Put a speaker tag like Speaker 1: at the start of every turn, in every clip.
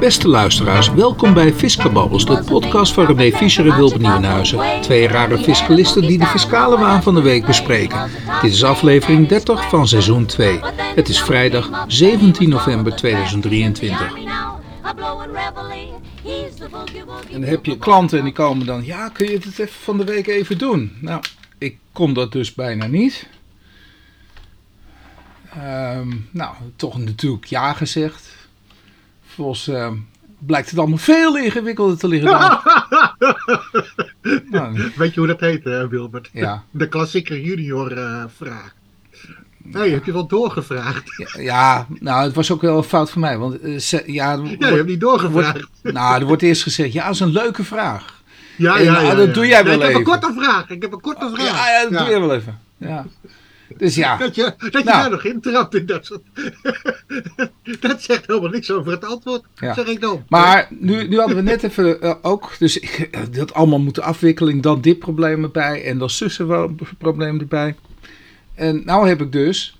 Speaker 1: Beste luisteraars, welkom bij Fiscababbels, de podcast van René Fischer en Wilbert Nieuwenhuizen. Twee rare fiscalisten die de fiscale waan van de week bespreken. Dit is aflevering 30 van seizoen 2. Het is vrijdag 17 november 2023. En dan heb je klanten en die komen dan, ja kun je het even van de week even doen? Nou, ik kom dat dus bijna niet. Ehm, nou, toch natuurlijk ja gezegd. Volgens ehm, blijkt het allemaal veel ingewikkelder te liggen dan... Nou,
Speaker 2: Weet je hoe dat heet, hè, Wilbert?
Speaker 1: ja.
Speaker 2: De klassieke junior eh, vraag. hey, heb je wel doorgevraagd?
Speaker 1: Ja, ja, nou, het was ook wel een fout van mij. Want eh, ze- ja,
Speaker 2: Ja, je
Speaker 1: wordt-
Speaker 2: hebt niet doorgevraagd.
Speaker 1: nou, er wordt eerst gezegd, ja, dat is een leuke vraag.
Speaker 2: Ja,
Speaker 1: Eh,
Speaker 2: ja,
Speaker 1: nou,
Speaker 2: ja.
Speaker 1: dat doe jij wel
Speaker 2: ik heb
Speaker 1: even.
Speaker 2: een korte vraag. Ik heb een korte vraag.
Speaker 1: Ja, ja dat doe je wel even. Ja. Dus ja,
Speaker 2: Dat je, dat je
Speaker 1: Nou.
Speaker 2: daar nog intrapt in dat soort... dat zegt helemaal niks over het antwoord.
Speaker 1: Ja.
Speaker 2: Zeg ik dan.
Speaker 1: maar nu, nu hadden we net even eh, ook, dus ik eh, dat allemaal moeten afwikkelen, dan dit probleem erbij en dan probleem erbij. En nou heb ik dus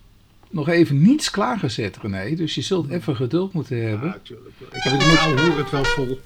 Speaker 1: nog even niets klaargezet, René. Dus je zult even geduld moeten hebben.
Speaker 2: Ja, natuurlijk. Ik heb het nou hoor het wel vol.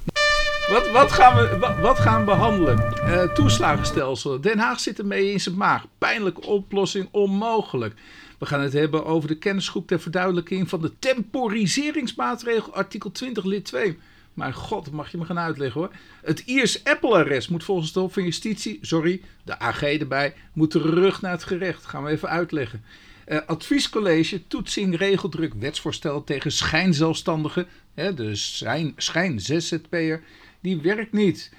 Speaker 1: Wat, wat, gaan we, wat, gaan behandelen? Eh, toeslagenstelsel. Den Haag zit ermee in zijn maag. Pijnlijke oplossing onmogelijk. We gaan het hebben over de kennisgroep ter verduidelijking van de temporiseringsmaatregel artikel 20 lid 2. Maar god, mag je me gaan uitleggen hoor. Het Iers Apple-arrest moet volgens de Hof van Justitie, sorry, de AG erbij, moet terug naar het gerecht. Gaan we even uitleggen. Eh, adviescollege, toetsing, regeldruk, wetsvoorstel tegen schijnzelfstandigen. Hè, de schijn, schijn ZZP'er, die werkt niet.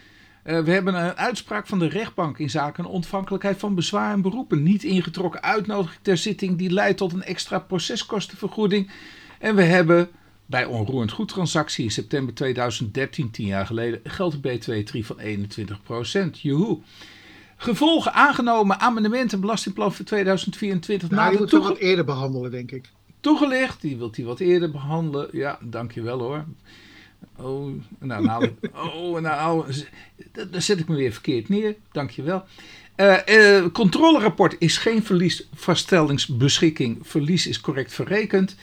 Speaker 1: Eh, we hebben een uitspraak van de rechtbank in zaken ontvankelijkheid van bezwaar en beroepen. Niet ingetrokken uitnodiging ter zitting die leidt tot een extra proceskostenvergoeding. En we hebben bij onroerend goedtransactie in september 2013, tien jaar geleden, geldt een B2-3 van 21%. Joehoe. Gevolgen aangenomen amendement en belastingplan voor 2024
Speaker 2: Nou,
Speaker 1: na
Speaker 2: die moeten we wat eerder behandelen, denk ik.
Speaker 1: toegelicht. Die wilt hij wat eerder behandelen. Ja, dankjewel hoor. Oh, nou, nou, oh, nou, d- daar zet ik me weer verkeerd neer. Dankjewel. Eh eh controlerapport is geen verliesvaststellingsbeschikking. Verlies is correct verrekend.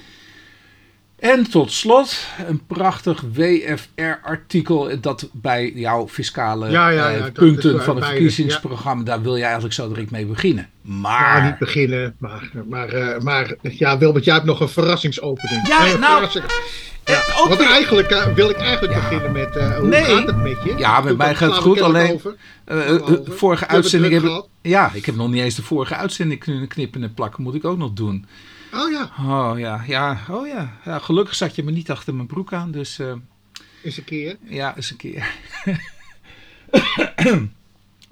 Speaker 1: En tot slot een prachtig WFR-artikel dat bij jouw fiscale
Speaker 2: Ja, ja,
Speaker 1: eh,
Speaker 2: ja,
Speaker 1: punten van het verkiezingsprogramma, daar wil je eigenlijk zo direct mee beginnen.
Speaker 2: Maar niet beginnen. Maar, maar, eh, maar ja, Wilbert, jij hebt nog een verrassingsopening.
Speaker 1: Ja,
Speaker 2: een
Speaker 1: nou,
Speaker 2: verrassing.
Speaker 1: eh, ook
Speaker 2: Want
Speaker 1: weer-
Speaker 2: eigenlijk wil ik eigenlijk
Speaker 1: Ja.
Speaker 2: beginnen met hoe
Speaker 1: Nee.
Speaker 2: gaat het met je?
Speaker 1: Ja, met mij gaat het goed, alleen- vorige uitzending heb ik. Ja, ik heb nog niet eens de vorige uitzending kunnen knippen en plakken. Moet ik ook nog doen.
Speaker 2: Oh ja,
Speaker 1: Oh ja, ja, oh ja. ja gelukkig zat je me niet achter mijn broek aan. Dus eh,
Speaker 2: eens een keer.
Speaker 1: ja, eens een keer.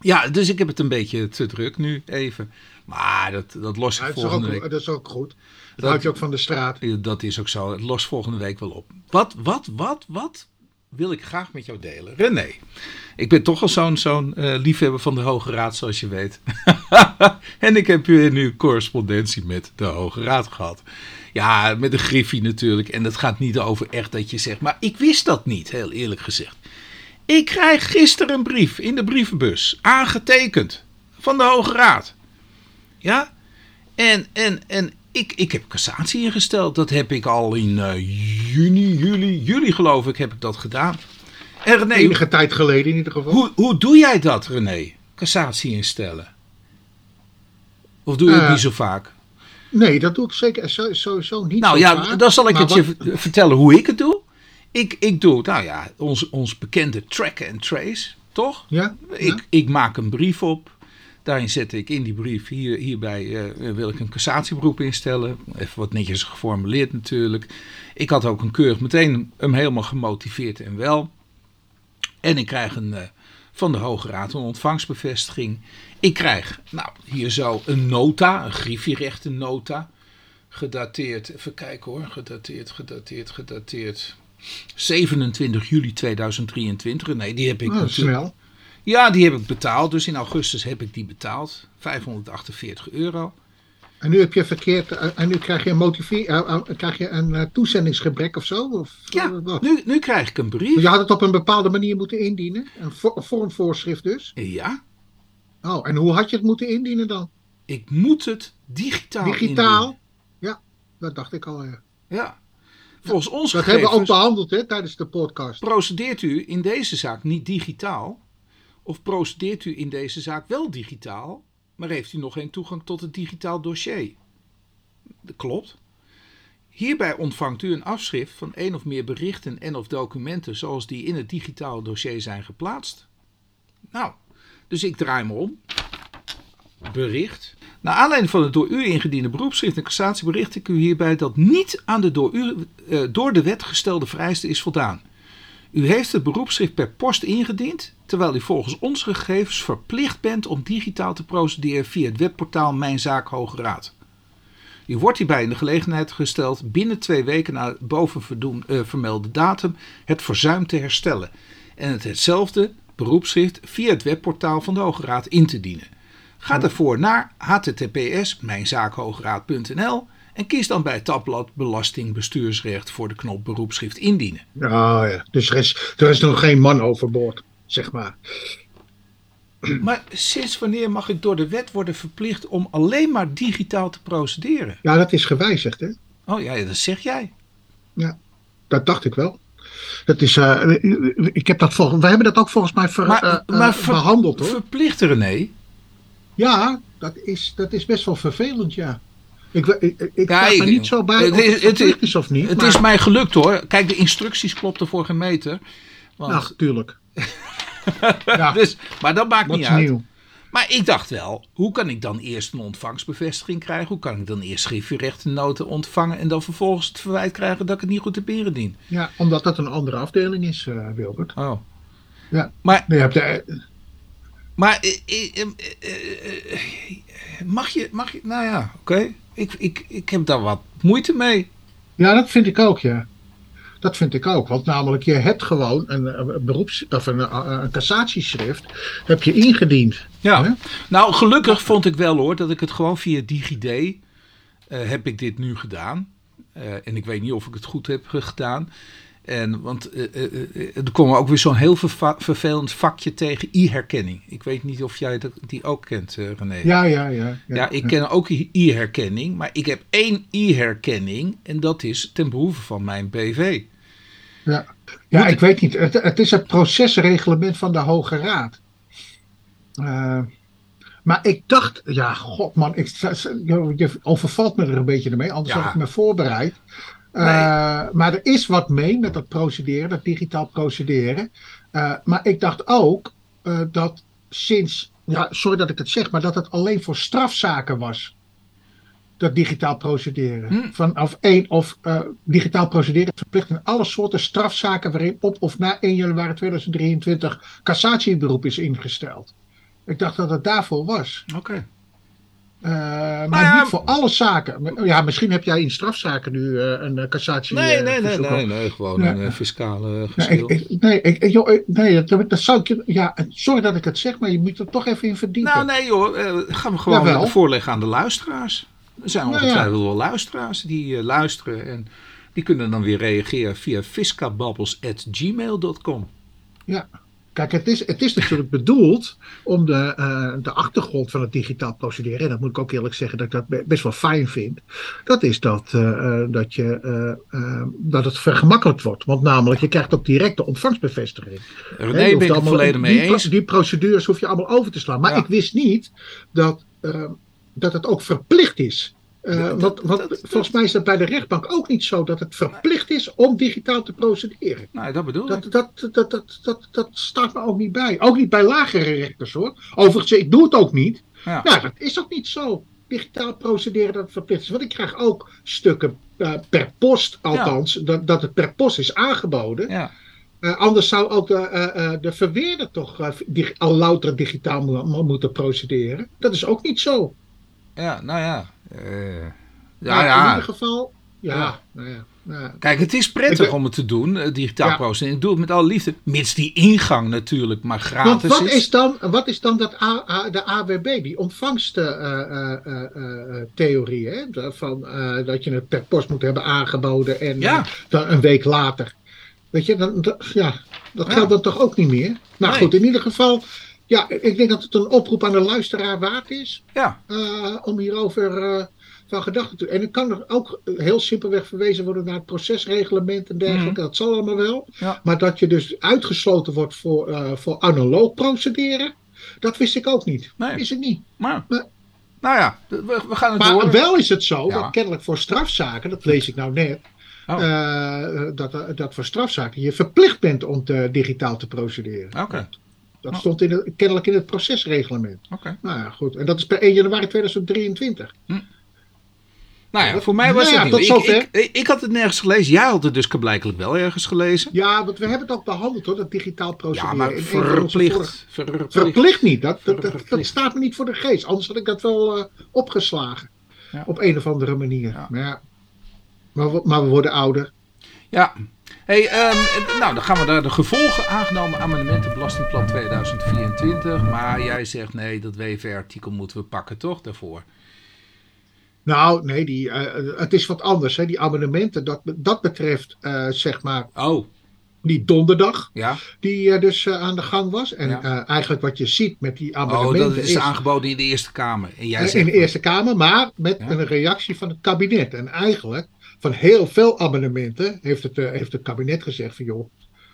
Speaker 1: ja, dus ik heb het een beetje te druk nu even. Maar dat, dat los
Speaker 2: Ja,
Speaker 1: ik
Speaker 2: is ook,
Speaker 1: volgende week.
Speaker 2: dat is ook goed. Dat,
Speaker 1: Dat-
Speaker 2: houdt je ook van de straat.
Speaker 1: Dat is ook zo. Het lost volgende week wel op. Wat, wat, wat, wat wil ik graag met jou delen? René, ik ben toch al zo'n zo'n eh, liefhebber van de Hoge Raad, zoals je weet. en ik heb nu correspondentie met de Hoge Raad gehad. Ja, met de Griffie natuurlijk. En dat gaat niet over echt dat je zegt. Maar ik wist dat niet, heel eerlijk gezegd. Ik krijg gisteren een brief in de brievenbus, aangetekend, van de Hoge Raad. Ja? En, en, en ik, ik heb cassatie ingesteld. Dat heb ik al in eh, juni, juli, juli geloof ik, heb ik dat gedaan. En René,
Speaker 2: Enige tijd geleden in ieder geval.
Speaker 1: hoe, hoe doe jij dat, René? Cassatie instellen? Of doe je het
Speaker 2: Eh,
Speaker 1: niet zo vaak?
Speaker 2: Nee, dat doe ik zeker sowieso niet
Speaker 1: Nou ja,
Speaker 2: vaak.
Speaker 1: dan zal ik het je
Speaker 2: wat-
Speaker 1: vertellen hoe ik het doe. Ik, ik doe, nou ja, ons, ons bekende track and trace, toch?
Speaker 2: Ja?
Speaker 1: Ik, ik maak een brief op. Daarin zet ik in die brief, hier, hierbij eh, wil ik een cassatieberoep instellen. Even wat netjes geformuleerd natuurlijk. Ik had ook een keurig meteen hem helemaal gemotiveerd en wel. En ik krijg een, eh, van de Hoge Raad een ontvangstbevestiging. Ik krijg, nou, hier zo een nota, een griffierechte nota. Gedateerd, even kijken hoor, gedateerd, gedateerd, gedateerd. 27 juli 2023. Nee, die heb ik
Speaker 2: Oh,
Speaker 1: natuurlijk.
Speaker 2: snel.
Speaker 1: Ja, die heb ik betaald. Dus in augustus heb ik die betaald. 548 euro.
Speaker 2: En nu heb je verkeerd. eh, en nu krijg je een, motiveer, eh, eh, krijg je een toezendingsgebrek of zo? Of,
Speaker 1: Ja,
Speaker 2: wat?
Speaker 1: nu, nu krijg ik een brief.
Speaker 2: Je had het op een bepaalde manier moeten indienen. Een vo- vormvoorschrift dus.
Speaker 1: Ja,
Speaker 2: Oh, en hoe had je het moeten indienen dan?
Speaker 1: ik moet het digitaal
Speaker 2: Digitaal?
Speaker 1: indienen.
Speaker 2: Ja, dat dacht ik al. ja.
Speaker 1: Ja. Volgens ons
Speaker 2: Dat hebben we ook behandeld hè, tijdens de podcast.
Speaker 1: procedeert u in deze zaak niet digitaal. Of procedeert u in deze zaak wel digitaal, maar heeft u nog geen toegang tot het digitaal dossier. Dat klopt. Hierbij ontvangt u een afschrift van één of meer berichten en of documenten zoals die in het digitaal dossier zijn geplaatst. Nou, dus ik draai me om. Bericht. Naar aanleiding van het door u ingediende beroepsschrift en cassatie bericht ik u hierbij dat niet aan de door, u, eh, door de wet gestelde vereiste is voldaan. U heeft het beroepsschrift per post ingediend, terwijl u volgens onze gegevens verplicht bent om digitaal te procederen via het webportaal Mijn Zaak Hoge Raad. U wordt hierbij in de gelegenheid gesteld binnen twee weken na boven eh, vermelde datum het verzuim te herstellen en het hetzelfde beroepsschrift via het webportaal van de Hoge Raad in te dienen. Ga daarvoor naar https mijnzaakhogeraad.nl en kies dan bij het tabblad Belasting Bestuursrecht voor de knop beroepsschrift indienen.
Speaker 2: Ja, ja. Dus er is, er is nog geen man overboord, zeg maar.
Speaker 1: Maar sinds wanneer mag ik door de wet worden verplicht om alleen maar digitaal te procederen?
Speaker 2: Ja, dat is gewijzigd, hè?
Speaker 1: Oh ja, dat zeg jij.
Speaker 2: Dat dacht ik wel. Dat is, eh, ik heb dat volgens, we hebben dat ook volgens mij ver,
Speaker 1: Maar-
Speaker 2: eh, eh,
Speaker 1: maar ver-
Speaker 2: behandeld, hoor.
Speaker 1: Verplicht René?
Speaker 2: Ja, dat is, dat is best wel vervelend, ja. Ik, ik, ik,
Speaker 1: Ja,
Speaker 2: er niet zo bij
Speaker 1: het
Speaker 2: of
Speaker 1: is-
Speaker 2: het
Speaker 1: het is-
Speaker 2: of niet.
Speaker 1: Het
Speaker 2: maar,
Speaker 1: is mij gelukt hoor. Kijk, de instructies klopten voor geen meter. Want,
Speaker 2: Ach, tuurlijk. ja,
Speaker 1: dus, maar dat maakt
Speaker 2: wat
Speaker 1: niet uit.
Speaker 2: nieuw.
Speaker 1: Maar ik dacht wel, hoe kan ik dan eerst een ontvangstbevestiging krijgen? Hoe kan ik dan eerst griffierechtennoten ontvangen en dan vervolgens het verwijt krijgen dat ik het niet goed heb ingediend?
Speaker 2: Ja, omdat dat een andere afdeling is, eh, Wilbert.
Speaker 1: Oh.
Speaker 2: Ja.
Speaker 1: Maar,
Speaker 2: Je hebt de,
Speaker 1: maar eh, eh, mag je, mag je, nou ja, oké. Ik, ik, ik heb daar wat moeite mee.
Speaker 2: Ja, dat vind ik ook, ja. Dat vind ik ook. Want namelijk, je hebt gewoon een, een beroeps, of een, een cassatieschrift heb je ingediend.
Speaker 1: Ja.
Speaker 2: Hè?
Speaker 1: Nou, gelukkig vond ik wel hoor dat ik het gewoon via DigiD eh, heb ik dit nu gedaan. Eh, en ik weet niet of ik het goed heb gedaan. En, want eh, eh, eh, er kwam ook weer zo'n heel vervelend vakje tegen e-herkenning. Ik weet niet of jij dat, die ook kent, eh, René.
Speaker 2: Ja, ja, ja.
Speaker 1: Ja, ik ken ook e-herkenning, maar ik heb één e-herkenning en dat is ten behoeve van mijn BV.
Speaker 2: Ja, ja ik weet niet. Het, het is het procesreglement van de Hoge Raad. Maar ik dacht, ja, god man, ik, je, je overvalt me er een beetje mee, anders
Speaker 1: Ja.
Speaker 2: had ik me voorbereid. Eh, Maar er is wat mee met dat procederen, dat digitaal procederen. Eh, maar ik dacht ook eh, dat sinds, ja, sorry dat ik het zeg, maar dat het alleen voor strafzaken was. Dat digitaal procederen.
Speaker 1: Hm.
Speaker 2: Vanaf één of digitaal procederen verplicht in alle soorten strafzaken waarin op of na 1 januari 2023 cassatieberoep is ingesteld. Ik dacht dat het daarvoor was.
Speaker 1: Oké.
Speaker 2: Eh, maar
Speaker 1: ja,
Speaker 2: niet voor alle zaken. Ja, misschien heb jij in strafzaken nu eh, een eh, cassatie.
Speaker 1: Nee, nee, nee, nee, nee, gewoon
Speaker 2: Ja.
Speaker 1: een fiscale
Speaker 2: Nee,
Speaker 1: geschil.
Speaker 2: ik- nee, ik, ik- joh, nee dat, dat zou ik. Ja, sorry dat ik het zeg, maar je moet er toch even in verdiepen.
Speaker 1: Nou, nee joh, gaan we gewoon
Speaker 2: Jawel.
Speaker 1: voorleggen aan de luisteraars. Er zijn
Speaker 2: Nou ja.
Speaker 1: ongetwijfeld wel luisteraars die luisteren en die kunnen dan weer reageren via fiscababbels.gmail.com.
Speaker 2: Kijk, het is, het is natuurlijk bedoeld om de, eh, de achtergrond van het digitaal procederen, en dat moet ik ook eerlijk zeggen dat ik dat be- best wel fijn vind, dat is dat, eh, eh, dat, je, dat het vergemakkelijkt wordt. Want namelijk, je krijgt ook direct de ontvangstbevestiging.
Speaker 1: René ben ik het volledig mee
Speaker 2: die,
Speaker 1: eens.
Speaker 2: Die procedures hoef je allemaal over te slaan. Maar
Speaker 1: Ja.
Speaker 2: ik wist niet dat, dat het ook verplicht is. Eh,
Speaker 1: Dat-
Speaker 2: want want
Speaker 1: dat-
Speaker 2: volgens mij is dat bij de rechtbank ook niet zo dat het verplicht is om digitaal te procederen.
Speaker 1: Nou, dat bedoel ik.
Speaker 2: Dat, dat, dat, dat, dat, dat staat me ook niet bij. Ook niet bij lagere rechters hoor. Overigens, ik doe het ook niet.
Speaker 1: Ja.
Speaker 2: Nou, dat is ook niet zo. Digitaal procederen dat het verplicht is. Want ik krijg ook stukken eh, per post, althans, dat, dat het per post is aangeboden.
Speaker 1: Ja.
Speaker 2: Eh, anders zou ook de, de verweerder toch al louter digitaal mo- mo- moeten procederen. Dat is ook niet zo.
Speaker 1: ja, nou ja. Eh, ja,
Speaker 2: In
Speaker 1: ja.
Speaker 2: ieder geval, ja.
Speaker 1: Ja.
Speaker 2: Nou ja, ja.
Speaker 1: Kijk, het is prettig
Speaker 2: ben-
Speaker 1: om het te doen, eh, digitaal
Speaker 2: Ja.
Speaker 1: procederen. Ik doe het met alle liefde, mits die ingang natuurlijk maar
Speaker 2: Want
Speaker 1: gratis
Speaker 2: wat
Speaker 1: is.
Speaker 2: is dan, wat is dan dat A, A- de AWB, die ontvangsttheorie, hè? De- van, eh, dat je het per post moet hebben aangeboden en
Speaker 1: Ja.
Speaker 2: dan een week later. Weet je, dan, dat- ja, dat geldt dan toch ook niet meer? Nou
Speaker 1: Nee.
Speaker 2: goed, in ieder geval, ja, ik denk dat het een oproep aan de luisteraar waard is
Speaker 1: Ja,
Speaker 2: eh, om hierover eh, van gedachten. En dan kan er ook heel simpelweg verwezen worden naar het procesreglement en dergelijke. Dat zal allemaal wel.
Speaker 1: Ja.
Speaker 2: Maar dat je dus uitgesloten wordt voor, eh, voor analoog procederen, dat wist ik ook niet.
Speaker 1: Nee.
Speaker 2: Wist ik niet.
Speaker 1: Maar,
Speaker 2: Maar-
Speaker 1: nou ja, we, we gaan het
Speaker 2: Maar
Speaker 1: door.
Speaker 2: wel is het zo
Speaker 1: Ja.
Speaker 2: dat kennelijk voor strafzaken, dat lees ik nou net,
Speaker 1: Oh.
Speaker 2: dat, dat voor strafzaken je verplicht bent om te, digitaal te procederen.
Speaker 1: Oké,
Speaker 2: Dat
Speaker 1: Oh.
Speaker 2: stond in het, kennelijk in het procesreglement.
Speaker 1: oké.
Speaker 2: Nou ja, goed. En dat is per 1 januari 2023.
Speaker 1: Nou ja, voor mij was
Speaker 2: Nou ja,
Speaker 1: het
Speaker 2: tot
Speaker 1: niet.
Speaker 2: zover.
Speaker 1: Ik, ik, ik had het nergens gelezen. Jij had het dus blijkbaar wel ergens gelezen.
Speaker 2: Ja, want we hebben het ook behandeld hoor, dat digitaal procederen.
Speaker 1: Ja, maar
Speaker 2: vorige-
Speaker 1: verplicht. Verplicht.
Speaker 2: Verplicht niet, dat, dat, dat, staat me niet voor de geest. Anders had ik dat wel eh, opgeslagen.
Speaker 1: Ja.
Speaker 2: Op een of andere manier.
Speaker 1: Ja.
Speaker 2: Maar, ja. Maar, we, maar we worden ouder.
Speaker 1: Ja. Hey, ehm, nou, dan gaan we naar de gevolgen aangenomen amendementen Belastingplan 2024. Maar jij zegt nee, dat WVR-artikel moeten we pakken, toch? Daarvoor.
Speaker 2: Nou, nee, die, eh, het is wat anders. Hè. Die amendementen, dat, dat betreft eh, zeg maar
Speaker 1: Oh,
Speaker 2: die donderdag
Speaker 1: ja.
Speaker 2: die eh, dus aan de gang was. En
Speaker 1: Ja.
Speaker 2: eigenlijk wat je ziet met die
Speaker 1: Oh,
Speaker 2: amendementen
Speaker 1: dat is aangeboden in de Eerste Kamer. En jij zegt,
Speaker 2: in de Eerste Kamer, maar met
Speaker 1: Ja.
Speaker 2: een reactie van het kabinet. En eigenlijk, van heel veel amendementen, heeft het, eh, heeft het kabinet gezegd van joh,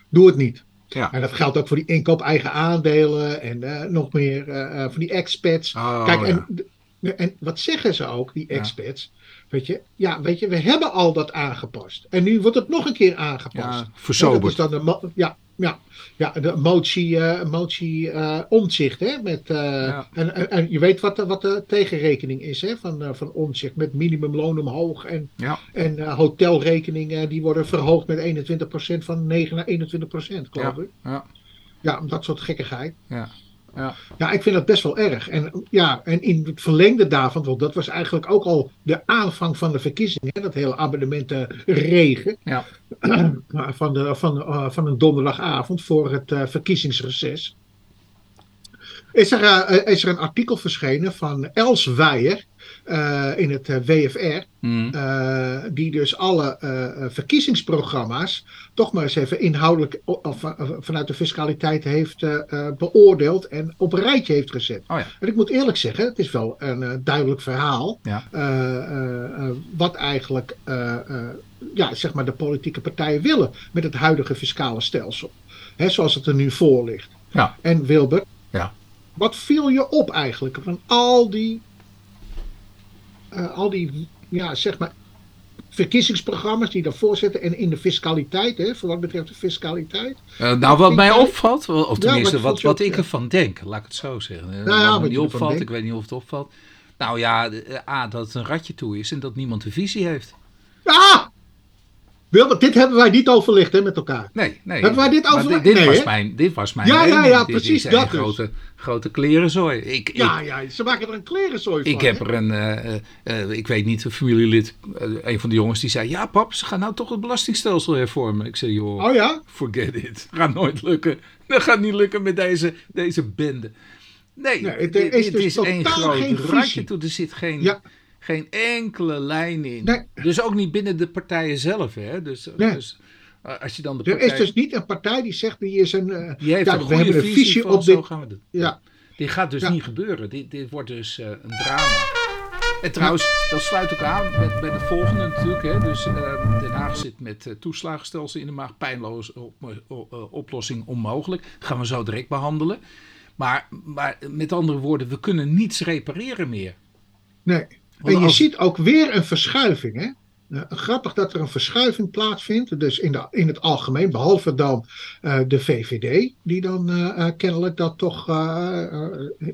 Speaker 2: doe het niet.
Speaker 1: Ja.
Speaker 2: En dat geldt ook voor die inkoop eigen aandelen en eh, nog meer eh, eh, van die expats.
Speaker 1: Oh,
Speaker 2: Kijk,
Speaker 1: ja.
Speaker 2: en, en wat zeggen ze ook, die
Speaker 1: Ja.
Speaker 2: expats? Weet je, ja, weet je, we hebben al dat aangepast. En nu wordt het nog een keer aangepast.
Speaker 1: Ja,
Speaker 2: Ja, dat
Speaker 1: verzoberd.
Speaker 2: is dan de, ja, ja, ja, de motie, eh motie eh, omzicht. Hè, met, eh,
Speaker 1: Ja.
Speaker 2: en, en, en je weet wat de, wat de tegenrekening is hè, van, van omzicht. Met minimumloon omhoog. En,
Speaker 1: Ja.
Speaker 2: en hotelrekeningen die worden verhoogd met 21% van 9 naar 21%, geloof
Speaker 1: Ja.
Speaker 2: ik.
Speaker 1: Ja.
Speaker 2: Ja, dat soort gekkigheid.
Speaker 1: Ja. Ja.
Speaker 2: Ja, ik vind dat best wel erg. En, ja, en in het verlengde daarvan, want dat was eigenlijk ook al de aanvang van de verkiezingen, dat hele abonnementenregen
Speaker 1: Ja.
Speaker 2: van, de, van, eh, van een donderdagavond voor het eh, verkiezingsreces. Is er, eh, is er een artikel verschenen van Els Weijer eh, in het eh, WFR,
Speaker 1: Hm.
Speaker 2: eh, die dus alle verkiezingsprogramma's toch maar eens even inhoudelijk of, vanuit de fiscaliteit heeft beoordeeld en op een rijtje heeft gezet.
Speaker 1: Oh ja.
Speaker 2: En ik moet eerlijk zeggen, het is wel een duidelijk verhaal.
Speaker 1: Ja.
Speaker 2: wat eigenlijk ja, zeg maar de politieke partijen willen met het huidige fiscale stelsel. Hè, zoals het er nu voor ligt.
Speaker 1: Ja.
Speaker 2: En Wilbert,
Speaker 1: Ja.
Speaker 2: wat viel je op eigenlijk van al die, al die ja, zeg maar, verkiezingsprogramma's die daarvoor zitten en in de fiscaliteit, hè, voor wat betreft de fiscaliteit.
Speaker 1: Eh, nou, wat mij opvalt, of tenminste
Speaker 2: wat
Speaker 1: wat, ik ervan denk, laat ik het zo zeggen. Eh,
Speaker 2: ja,
Speaker 1: wat me niet opvalt, ik weet niet of het opvalt. Nou ja, eh, A, dat het een ratje toe is en dat niemand een visie heeft.
Speaker 2: Ah! Wilbert, dit hebben wij niet overlegd hè, met elkaar.
Speaker 1: Nee, nee.
Speaker 2: Hebben wij dit overlegd?
Speaker 1: Dit, dit
Speaker 2: Nee,
Speaker 1: was mijn, dit was mijn
Speaker 2: Ja, ja, ja,
Speaker 1: Dit
Speaker 2: precies, dat dus.
Speaker 1: grote, grote klerenzooi. Ik,
Speaker 2: Ja,
Speaker 1: ik,
Speaker 2: ja, ze maken er een klerenzooi van.
Speaker 1: ik heb
Speaker 2: hè?
Speaker 1: er een, eh, eh, eh, ik weet niet, een familielid, eh, een van de jongens die zei, ja pap, ze gaan nou toch het belastingstelsel hervormen. Ik zei, joh,
Speaker 2: Oh ja?
Speaker 1: forget it. Gaat nooit lukken. Dat gaat niet lukken met deze, deze bende. Nee,
Speaker 2: Nee, het is dus
Speaker 1: is één
Speaker 2: totaal
Speaker 1: groot
Speaker 2: geen
Speaker 1: ratje
Speaker 2: visie.
Speaker 1: toe. Er zit geen,
Speaker 2: Ja.
Speaker 1: Geen enkele lijn in.
Speaker 2: Nee.
Speaker 1: Dus ook niet binnen de partijen zelf. Hè? Dus,
Speaker 2: Nee.
Speaker 1: dus eh, als je dan de
Speaker 2: Er is dus niet een partij die zegt, die is een... eh,
Speaker 1: die heeft
Speaker 2: ja,
Speaker 1: een
Speaker 2: we
Speaker 1: goede
Speaker 2: hebben een
Speaker 1: visie,
Speaker 2: op
Speaker 1: zo
Speaker 2: dit...
Speaker 1: gaan we doen.
Speaker 2: Ja.
Speaker 1: Dit gaat dus
Speaker 2: Ja.
Speaker 1: niet gebeuren. Dit, dit wordt dus eh, een drama. En trouwens, dat sluit ook aan met, met het volgende natuurlijk. Hè. Dus Den Haag zit met eh, toeslagenstelsel in de maag. Pijnloos op, op- oplossing onmogelijk. gaan we zo direct behandelen. Maar, maar met andere woorden, we kunnen niets repareren meer.
Speaker 2: Nee. En je
Speaker 1: als-
Speaker 2: ziet ook weer een verschuiving. Hè? Eh, grappig dat er een verschuiving plaatsvindt. Dus in, de, in het algemeen, behalve dan eh, de VVD, die dan eh, kennelijk dat toch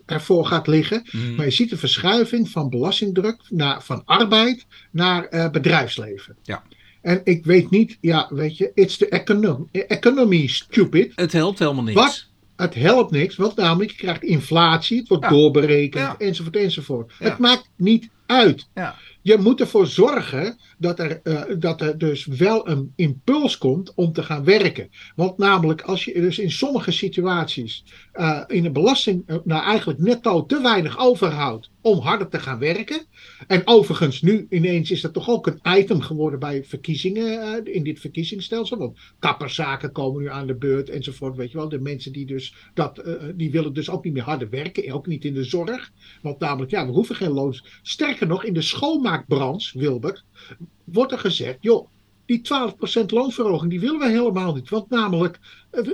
Speaker 2: ervoor gaat liggen.
Speaker 1: Mm.
Speaker 2: Maar je ziet een verschuiving van belastingdruk naar, van arbeid naar bedrijfsleven.
Speaker 1: Ja.
Speaker 2: En ik weet niet, ja, weet je, it's the econom economy stupid.
Speaker 1: Het helpt helemaal niks.
Speaker 2: Wat? Het helpt niks, want namelijk je krijgt inflatie, het wordt
Speaker 1: Ja.
Speaker 2: doorberekend,
Speaker 1: Ja.
Speaker 2: enzovoort, enzovoort.
Speaker 1: Ja.
Speaker 2: Het maakt niet uit.
Speaker 1: Ja.
Speaker 2: Je moet ervoor zorgen dat er, eh, dat er dus wel een impuls komt om te gaan werken. Want namelijk, als je dus in sommige situaties eh, in de belasting eh, nou eigenlijk netto te weinig overhoudt om harder te gaan werken. En overigens, nu ineens is dat toch ook een item geworden bij verkiezingen uh, in dit verkiezingsstelsel. Want kapperszaken komen nu aan de beurt enzovoort. Weet je wel, de mensen die dus dat, die willen dus ook niet meer harder werken. Ook niet in de zorg. Want namelijk, ja, we hoeven geen loon. Sterker nog, in de schoonmaakbranche, Wilbert, wordt er gezegd, joh, die 12% loonverhoging, die willen we helemaal niet. Want namelijk,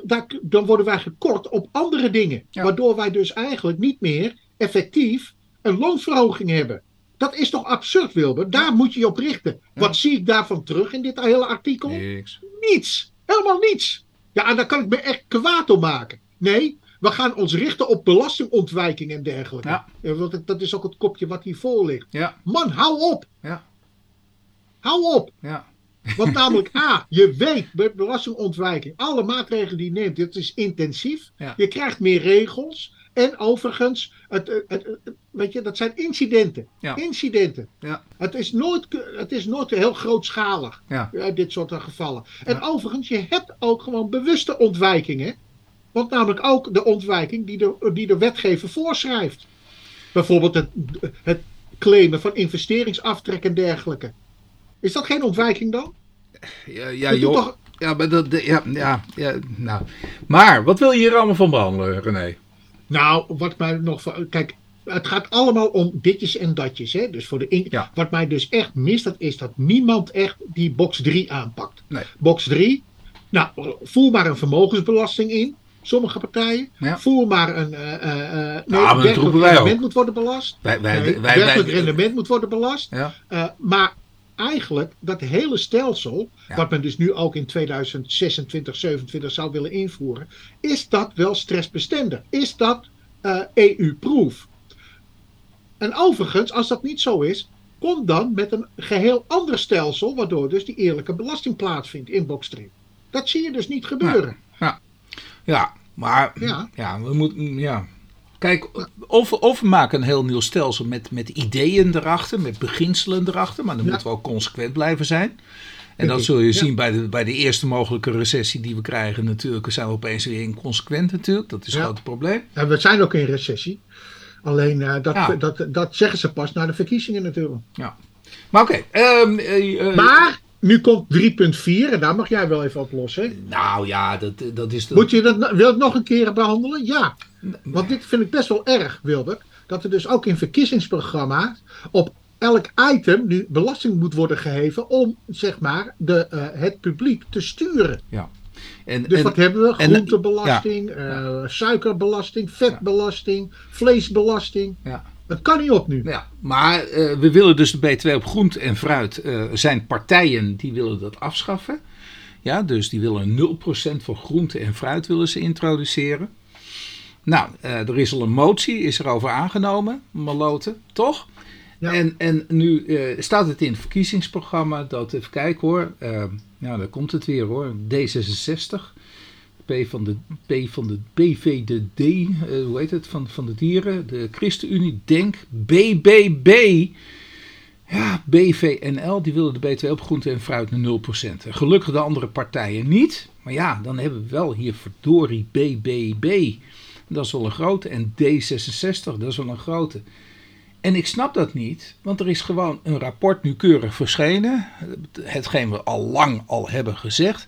Speaker 2: daar, dan worden wij gekort op andere dingen. Ja. Waardoor wij dus eigenlijk niet meer effectief een loonverhoging hebben. Dat is toch absurd, Wilbur? Daar moet je je op richten. Wat zie ik daarvan terug in dit hele artikel?
Speaker 1: Niks.
Speaker 2: Niets. Helemaal niets. Ja, en daar kan ik me echt kwaad op maken. Nee, we gaan ons richten op belastingontwijking en dergelijke. Ja. Want dat is ook het kopje wat hiervoor ligt.
Speaker 1: Ja.
Speaker 2: Man, hou op.
Speaker 1: Ja.
Speaker 2: Hou op.
Speaker 1: Ja.
Speaker 2: Want namelijk, A, je weet bij belastingontwijking, alle maatregelen die je neemt, dit is intensief.
Speaker 1: Ja.
Speaker 2: Je krijgt meer regels. En overigens, het, het, het, weet je, dat zijn incidenten.
Speaker 1: Ja.
Speaker 2: Incidenten.
Speaker 1: Ja.
Speaker 2: Het, is nooit, het is nooit heel grootschalig,
Speaker 1: Ja.
Speaker 2: uh, dit soort gevallen. En overigens, je hebt ook gewoon bewuste ontwijkingen. Want namelijk ook de ontwijking die de, die de wetgever voorschrijft. Bijvoorbeeld het, het claimen van investeringsaftrek en dergelijke. Is dat geen ontwijking dan?
Speaker 1: Ja, ja joh.
Speaker 2: toch-
Speaker 1: Ja, maar, dat, ja, ja, ja, nou. maar wat wil je hier allemaal van behandelen, René?
Speaker 2: Nou, wat mij nog. Kijk, het gaat allemaal om ditjes en datjes. Hè? Dus voor de in-
Speaker 1: Ja.
Speaker 2: Wat mij dus echt mist, dat is dat niemand echt die box 3 aanpakt.
Speaker 1: Nee.
Speaker 2: Box 3, nou, voer maar een vermogensbelasting in. Sommige partijen.
Speaker 1: Ja.
Speaker 2: Voer maar een.
Speaker 1: maar dat roepen wij ook.
Speaker 2: moet worden belast.
Speaker 1: Wij, wij,
Speaker 2: Nee,
Speaker 1: wij, wij-
Speaker 2: rendement moet worden belast.
Speaker 1: Ja,
Speaker 2: maar eigenlijk, dat hele stelsel,
Speaker 1: Ja.
Speaker 2: wat men dus nu ook in 2026, 27 zou willen invoeren, is dat wel stressbestendig? Is dat eh, EU-proof? En overigens, als dat niet zo is, kom dan met een geheel ander stelsel, waardoor dus die eerlijke belasting plaatsvindt in box 3. Dat zie je dus niet gebeuren.
Speaker 1: ja maar
Speaker 2: Ja.
Speaker 1: ja. we moeten. Ja. Kijk, of, of we maken een heel nieuw stelsel met, met ideeën erachter, met beginselen erachter, maar dan
Speaker 2: Ja.
Speaker 1: moeten we ook consequent blijven zijn. En dat zul je
Speaker 2: ja.
Speaker 1: zien bij de, bij de eerste mogelijke recessie die we krijgen. Natuurlijk zijn we opeens weer inconsequent natuurlijk. Dat is
Speaker 2: Ja.
Speaker 1: het grote probleem.
Speaker 2: En we zijn ook in recessie. Alleen eh, dat,
Speaker 1: Ja.
Speaker 2: dat, dat zeggen ze pas na de verkiezingen natuurlijk.
Speaker 1: Maar oké. ehm, eh, eh,
Speaker 2: Maar nu komt 3.4 en daar mag jij wel even oplossen.
Speaker 1: Nou ja, dat, dat is... De,
Speaker 2: Moet je dat, wil het nog een keer behandelen? Ja. Want dit vind ik best wel erg, Wilbert. Dat er dus ook in verkiezingsprogramma's op elk item nu belasting moet worden geheven om zeg maar de, eh, het publiek te sturen.
Speaker 1: en,
Speaker 2: Dus
Speaker 1: en-
Speaker 2: wat hebben we?
Speaker 1: en-
Speaker 2: Groentebelasting, eh, suikerbelasting, vetbelasting, vleesbelasting.
Speaker 1: Ja.
Speaker 2: Dat kan niet op nu.
Speaker 1: Ja, maar eh, we willen dus de BTW op groente en fruit. eh zijn partijen die willen dat afschaffen. Ja, dus die willen 0% voor groente en fruit willen ze introduceren. Nou, eh, er is al een motie, is erover aangenomen, Maloten, toch?
Speaker 2: Ja.
Speaker 1: En, en nu staat het in het verkiezingsprogramma dat, even kijken hoor, nou daar komt het weer hoor, D66, P van de, P van de BVDD, eh, hoe heet het, van, van de dieren, de ChristenUnie, Denk, BBB. Ja, BVNL, die willen de BTW op groente en fruit naar 0%. En Gelukkig de andere partijen niet. Maar ja, dan hebben we wel hier verdorie BBB. Dat is wel een grote. En D66, dat is wel een grote. En ik snap dat niet, want er is gewoon een rapport nu keurig verschenen. Hetgeen we al lang al hebben gezegd.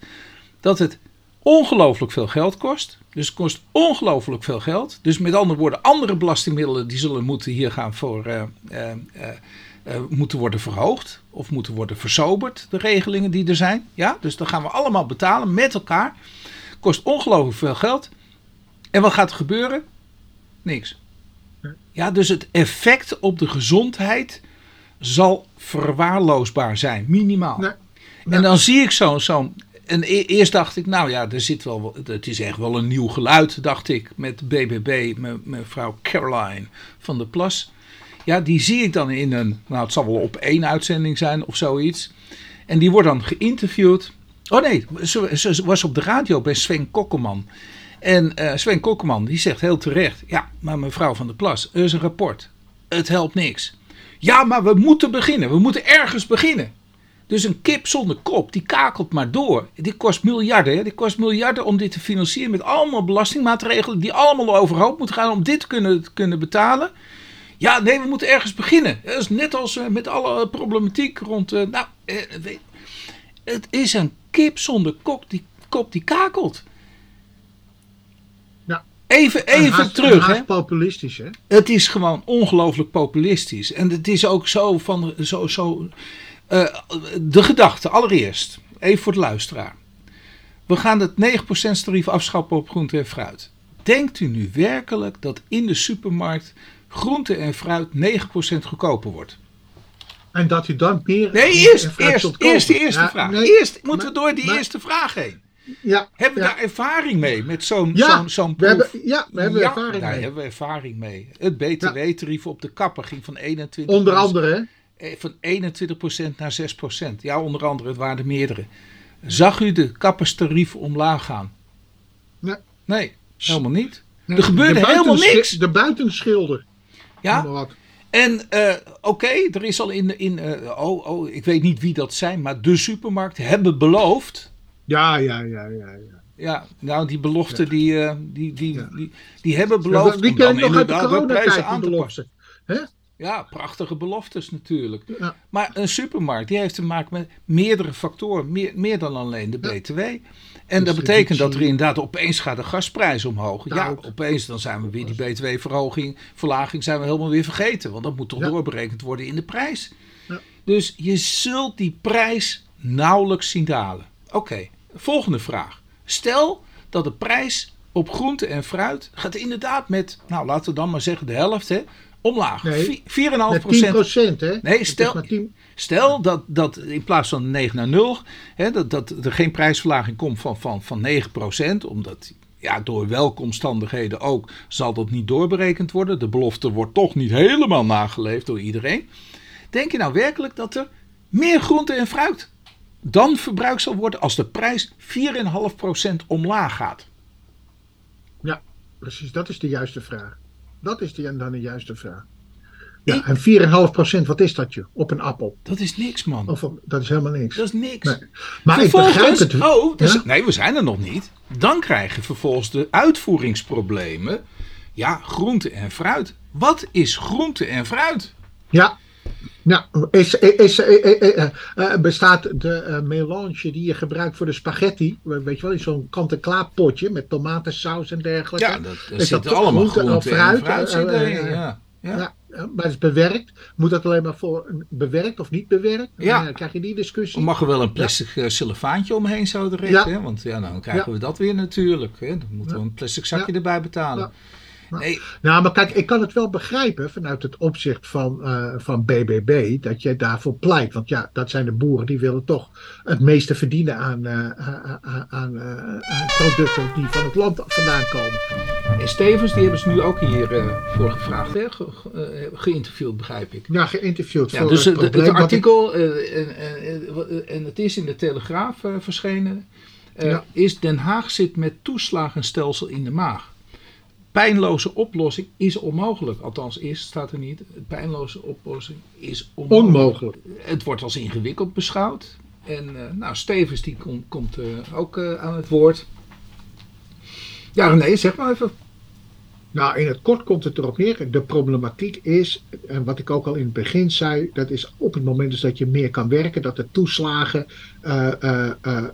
Speaker 1: Dat het ongelooflijk veel geld kost. Dus het kost ongelooflijk veel geld. Dus met andere woorden, andere belastingmiddelen die zullen moeten hier gaan voor eh, eh, eh, moeten worden verhoogd of moeten worden versoberd, de regelingen die er zijn. Ja, dus dan gaan we allemaal betalen met elkaar. Kost ongelooflijk veel geld. En wat gaat er gebeuren? Niks. Ja, dus het effect op de gezondheid zal verwaarloosbaar zijn, minimaal.
Speaker 2: Nee.
Speaker 1: En dan zie ik zo'n. Zo en e- eerst dacht ik, nou ja, er zit wel, het is echt wel een nieuw geluid, dacht ik, met BBB, mevrouw Caroline van der Plas. Ja, die zie ik dan in een, nou het zal wel op één uitzending zijn of zoiets. En die wordt dan geïnterviewd. Oh nee, ze, was op de radio bij Sven Kokkelman. En eh, Sven Kokkelman die zegt heel terecht, ja, maar mevrouw van der Plas, er is een rapport. Het helpt niks. Ja, maar we moeten beginnen. We moeten ergens beginnen. Dus een kip zonder kop, die kakelt maar door. Die kost miljarden. Hè? Die kost miljarden om dit te financieren met allemaal belastingmaatregelen die allemaal overhoop moeten gaan om dit te kunnen, te kunnen betalen. Ja, nee, we moeten ergens beginnen. Dat is net als eh, met alle problematiek rond. eh, nou, eh, weet- het is een kip zonder kop die, kop die kakelt.
Speaker 2: Ja.
Speaker 1: Even,
Speaker 2: En
Speaker 1: even
Speaker 2: haast-
Speaker 1: terug, hè?
Speaker 2: populistisch, hè?
Speaker 1: Het is gewoon ongelooflijk populistisch. En het is ook zo van. Zo, zo, eh, de gedachte, allereerst, even voor de luisteraar. We gaan het 9% tarief afschaffen op groente en fruit. Denkt u nu werkelijk dat in de supermarkt groente en fruit 9% goedkoper wordt?
Speaker 2: En dat u dan meer.
Speaker 1: Nee, eerst, eerst, eerst de eerste
Speaker 2: Ja,
Speaker 1: vraag.
Speaker 2: nee,
Speaker 1: eerst moeten we door die
Speaker 2: maar-
Speaker 1: eerste vraag heen.
Speaker 2: Ja,
Speaker 1: Hebben we
Speaker 2: ja.
Speaker 1: daar ervaring mee met zo'n
Speaker 2: Ja,
Speaker 1: zo'n zo'n
Speaker 2: we hebben,
Speaker 1: proef?
Speaker 2: ja, we hebben ervaring
Speaker 1: daar
Speaker 2: mee.
Speaker 1: hebben we ervaring mee. Het btw-tarief op de kapper ging van 21
Speaker 2: Onder andere, hè?
Speaker 1: Eh, van 21% naar 6%. Ja, onder andere, het waren er meerdere. Zag u de kapperstarief omlaag gaan?
Speaker 2: Nee.
Speaker 1: Nee, helemaal niet.
Speaker 2: Nee,
Speaker 1: er gebeurde
Speaker 2: de
Speaker 1: helemaal niks.
Speaker 2: De buitenschilder.
Speaker 1: Ja, en eh, oké, er is al in, in eh, oh, oh, ik weet niet wie dat zijn, maar de supermarkt hebben beloofd.
Speaker 2: Ja, ja, ja, ja. ja.
Speaker 1: Ja, nou die belofte die, die, die,
Speaker 2: Ja.
Speaker 1: die, die hebben beloofd
Speaker 2: Die
Speaker 1: om dan
Speaker 2: ik nog uit de
Speaker 1: inderdaad de prijzen
Speaker 2: coronatijd,
Speaker 1: aan te passen.
Speaker 2: belofte.
Speaker 1: Ja, prachtige beloftes natuurlijk.
Speaker 2: Ja.
Speaker 1: Maar een supermarkt die heeft te maken met meerdere factoren, meer, meer dan alleen de BTW. En dat betekent dat er inderdaad opeens gaat de gasprijs omhoog. Ja, opeens dan zijn we weer die BTW-verhoging, verlaging zijn we helemaal weer vergeten. Want dat moet toch
Speaker 2: Ja.
Speaker 1: doorberekend worden in de prijs.
Speaker 2: Ja.
Speaker 1: Dus je zult die prijs nauwelijks zien dalen. Oké, volgende vraag. Stel dat de prijs op groente en fruit gaat inderdaad met, nou laten we dan maar zeggen de helft, hè, omlaag.
Speaker 2: Nee,
Speaker 1: Vi- 4,5
Speaker 2: Met 10
Speaker 1: procent.
Speaker 2: procent, hè?
Speaker 1: Nee, stel-
Speaker 2: maar 10
Speaker 1: Stel dat, dat in plaats van 9 naar 0, hè, dat, dat er geen prijsverlaging komt van, van, van 9%, omdat ja, door welke omstandigheden ook zal dat niet doorberekend worden. De belofte wordt toch niet helemaal nageleefd door iedereen. Denk je nou werkelijk dat er meer groente en fruit dan verbruikt zal worden als de prijs 4,5% omlaag gaat?
Speaker 2: Ja, precies. Dat is de juiste vraag. Dat is dan de juiste vraag.
Speaker 1: Ik-
Speaker 2: Ja, en 4,5% wat is dat je? Op een appel.
Speaker 1: Dat is niks, man.
Speaker 2: Of dat is helemaal niks.
Speaker 1: Dat is niks.
Speaker 2: Nee. Maar ik begrijp het.
Speaker 1: Oh, dus,
Speaker 2: Ja?
Speaker 1: nee, we zijn er nog niet. Dan krijg je vervolgens de uitvoeringsproblemen. Ja, groente en fruit. Wat is groente en fruit?
Speaker 2: Ja. Nou, is, is, eh, eh, eh, bestaat de melange die je gebruikt voor de spaghetti, weet je wel, in zo'n kant-en-klaar potje met tomatensaus en dergelijke.
Speaker 1: Ja, dat, er
Speaker 2: Is dat
Speaker 1: allemaal
Speaker 2: groente
Speaker 1: en
Speaker 2: fruit?
Speaker 1: fruit ja. ja. Ja.
Speaker 2: Maar het is bewerkt. Moet dat alleen maar voor bewerkt of niet bewerkt?
Speaker 1: Ja.
Speaker 2: Dan, krijg je die discussie.
Speaker 1: Mag er wel een plastic ja. cellofaantje omheen zo direct.
Speaker 2: Ja.
Speaker 1: Hè? Want ja, dan krijgen we dat weer natuurlijk. Hè? Dan moeten we een plastic zakje erbij betalen. Nee,
Speaker 2: Nou, maar kijk, ik kan het wel begrijpen vanuit het opzicht van, eh, van BBB dat je daarvoor pleit. Want ja, dat zijn de boeren die willen toch het meeste verdienen aan, eh, aan, aan, eh, aan producten die van het land vandaan komen.
Speaker 1: en Stevens, die hebben ze nu ook hier voor gevraagd. Hè? Ge- ge- geïnterviewd, begrijp ik.
Speaker 2: Ja, geïnterviewd.
Speaker 1: Ja,
Speaker 2: voor
Speaker 1: dus
Speaker 2: het
Speaker 1: het,
Speaker 2: probleem
Speaker 1: artikel, en, en, het is in de Telegraaf verschenen,
Speaker 2: Ja.
Speaker 1: is Den Haag zit met toeslagenstelsel in de maag. Pijnloze oplossing is onmogelijk. Althans, is staat er niet. Pijnloze oplossing is onmogelijk.
Speaker 2: Onmogelijk.
Speaker 1: Het wordt als ingewikkeld beschouwd. En eh, nou, Stevens die kom- komt eh, ook eh, aan het woord. Ja, René, zeg maar even.
Speaker 2: Nou, in het kort komt het erop neer. De problematiek is, en wat ik ook al in het begin zei, dat is op het moment dus dat je meer kan werken, dat de toeslagen eh,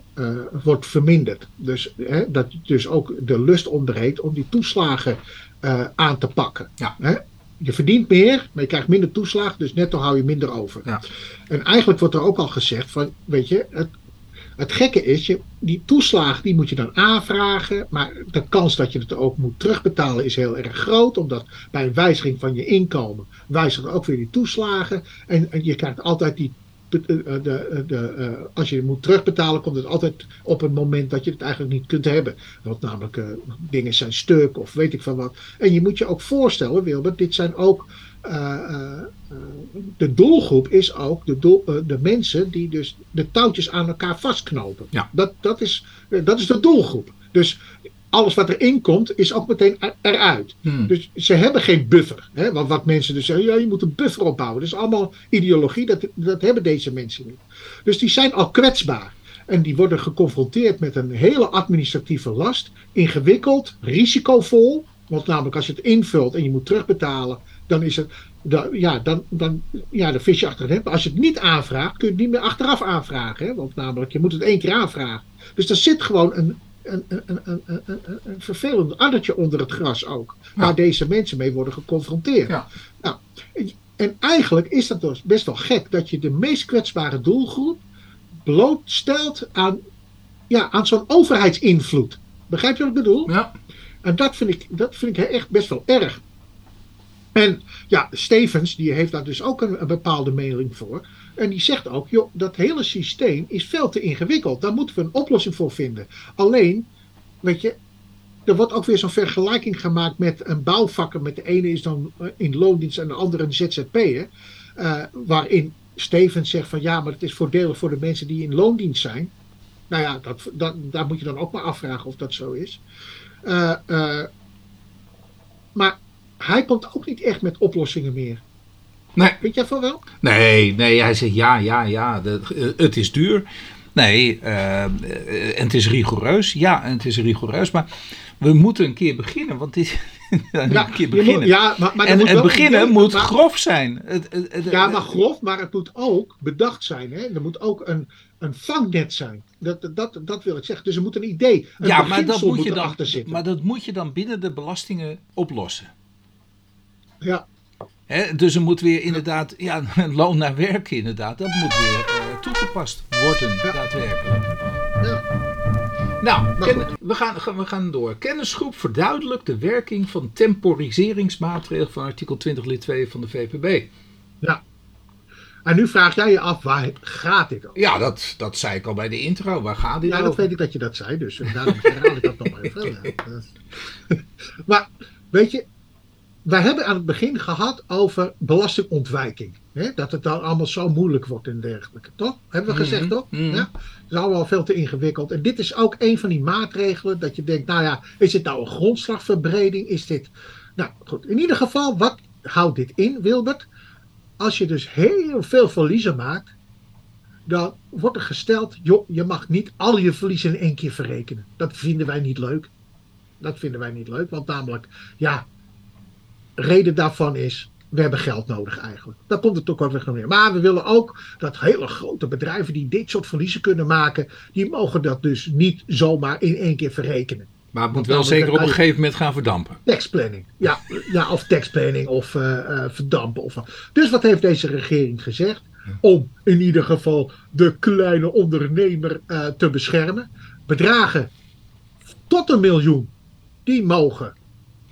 Speaker 2: wordt verminderd. Dus hè, dat dus ook de lust onderheet om die toeslagen aan te pakken.
Speaker 1: Ja.
Speaker 2: Hè? Je verdient meer, maar je krijgt minder toeslag, dus netto hou je minder over.
Speaker 1: Ja.
Speaker 2: En eigenlijk wordt er ook al gezegd van, weet je, het, het gekke is, je, die toeslag die moet je dan aanvragen, maar de kans dat je het ook moet terugbetalen is heel erg groot, omdat bij een wijziging van je inkomen wijzigen ook weer die toeslagen en, je krijgt altijd die de, de, de, de, eh, als je het moet terugbetalen, komt het altijd op een moment dat je het eigenlijk niet kunt hebben. Want namelijk eh, dingen zijn stuk of weet ik van wat. En je moet je ook voorstellen, Wilbert, dit zijn ook. Eh, eh, eh, de doelgroep is ook de, doel, de mensen die dus de touwtjes aan elkaar vastknopen.
Speaker 1: Ja.
Speaker 2: Dat, dat, is, dat is de doelgroep. Dus alles wat erin komt, is ook meteen er- eruit.
Speaker 1: Hmm.
Speaker 2: Dus ze hebben geen buffer. Hè? Want wat mensen dus zeggen, ja, je moet een buffer opbouwen. Dat is allemaal ideologie, dat, dat hebben deze mensen niet. Dus die zijn al kwetsbaar. En die worden geconfronteerd met een hele administratieve last. Ingewikkeld, risicovol. Want namelijk als je het invult en je moet terugbetalen, dan is het dan, ja, dan, dan, ja, dan vis je achter het Als je het niet aanvraagt, kun je het niet meer achteraf aanvragen. Hè? Want namelijk, je moet het één keer aanvragen. Dus er zit gewoon een, een, een, een, een, een vervelend addertje onder het gras ook. Waar deze mensen mee worden geconfronteerd. Ja. Nou, en eigenlijk is dat dus best wel gek dat je de meest kwetsbare doelgroep blootstelt aan, ja, aan zo'n overheidsinvloed. Begrijp je wat ik bedoel?
Speaker 1: Ja.
Speaker 2: En dat vind ik, dat vind ik echt best wel erg. En ja, Stevens, die heeft daar dus ook een, bepaalde mening voor. En die zegt ook, joh, dat hele systeem is veel te ingewikkeld. Daar moeten we een oplossing voor vinden. Alleen, weet je, er wordt ook weer zo'n vergelijking gemaakt met een bouwvakker. Met de ene is dan eh, in loondienst en de andere een ZZP'er. Uh, waarin Stevens zegt van ja, maar het is voordelig voor de mensen die in loondienst zijn. Nou ja, dat, dat, daar moet je dan ook maar afvragen of dat zo is. Uh, maar hij komt ook niet echt met oplossingen meer.
Speaker 1: Nee.
Speaker 2: Weet jij van wel?
Speaker 1: Nee, nee, hij zegt ja, ja, ja, het is duur. Nee, uh, en het is rigoureus. Ja, en het is rigoureus. Maar we moeten een keer beginnen, want dit. een ja, keer beginnen. Moet, ja, maar, maar en het beginnen moet grof zijn. Het,
Speaker 2: het, ja, maar grof, maar het moet ook bedacht zijn. Hè? Er moet ook een, een vangnet zijn. Dat, dat, dat wil ik zeggen. Dus er moet een idee. Een
Speaker 1: ja, maar dat, moet je dan, maar dat moet je dan binnen de belastingen oplossen.
Speaker 2: Ja.
Speaker 1: He, dus er moet weer inderdaad, ja, loon naar werken inderdaad, dat moet weer uh, toegepast worden, ja. daadwerkelijk. Ja. Nou, we, gaan, we gaan door. Kennisgroep verduidelijkt de werking van temporiseringsmaatregelen van artikel 20 lid 2 van de VPB.
Speaker 2: Ja. En nu vraag jij je af, waar gaat dit over?
Speaker 1: Ja, dat, dat zei ik al bij de intro. Waar gaat dit
Speaker 2: ja,
Speaker 1: over?
Speaker 2: Ja, dat weet ik dat je dat zei, dus daarom herhaal ik dat nog maar even. maar, weet je, wij hebben aan het begin gehad over belastingontwijking. Hè? Dat het dan allemaal zo moeilijk wordt en dergelijke. Toch? Hebben we mhm, gezegd, toch? Mm Ja? Het is allemaal veel te ingewikkeld. En dit is ook een van die maatregelen dat je denkt, nou ja, is dit nou een grondslagverbreding? Is dit... Nou goed, in ieder geval, wat houdt dit in, Wilbert? Als je dus heel veel verliezen maakt, dan wordt er gesteld, joh, je mag niet al je verliezen in één keer verrekenen. Dat vinden wij niet leuk. Dat vinden wij niet leuk, want namelijk, ja, reden daarvan is, we hebben geld nodig eigenlijk. Daar komt het ook wel weer neer. Maar we willen ook dat hele grote bedrijven die dit soort verliezen kunnen maken, die mogen dat dus niet zomaar in één keer verrekenen.
Speaker 1: Maar het moet wel zeker op een gegeven moment gaan verdampen.
Speaker 2: Taxplanning. Ja, ja of taxplanning of uh, uh, verdampen. Of, dus wat heeft deze regering gezegd? Om in ieder geval de kleine ondernemer uh, te beschermen. Bedragen tot een miljoen, die mogen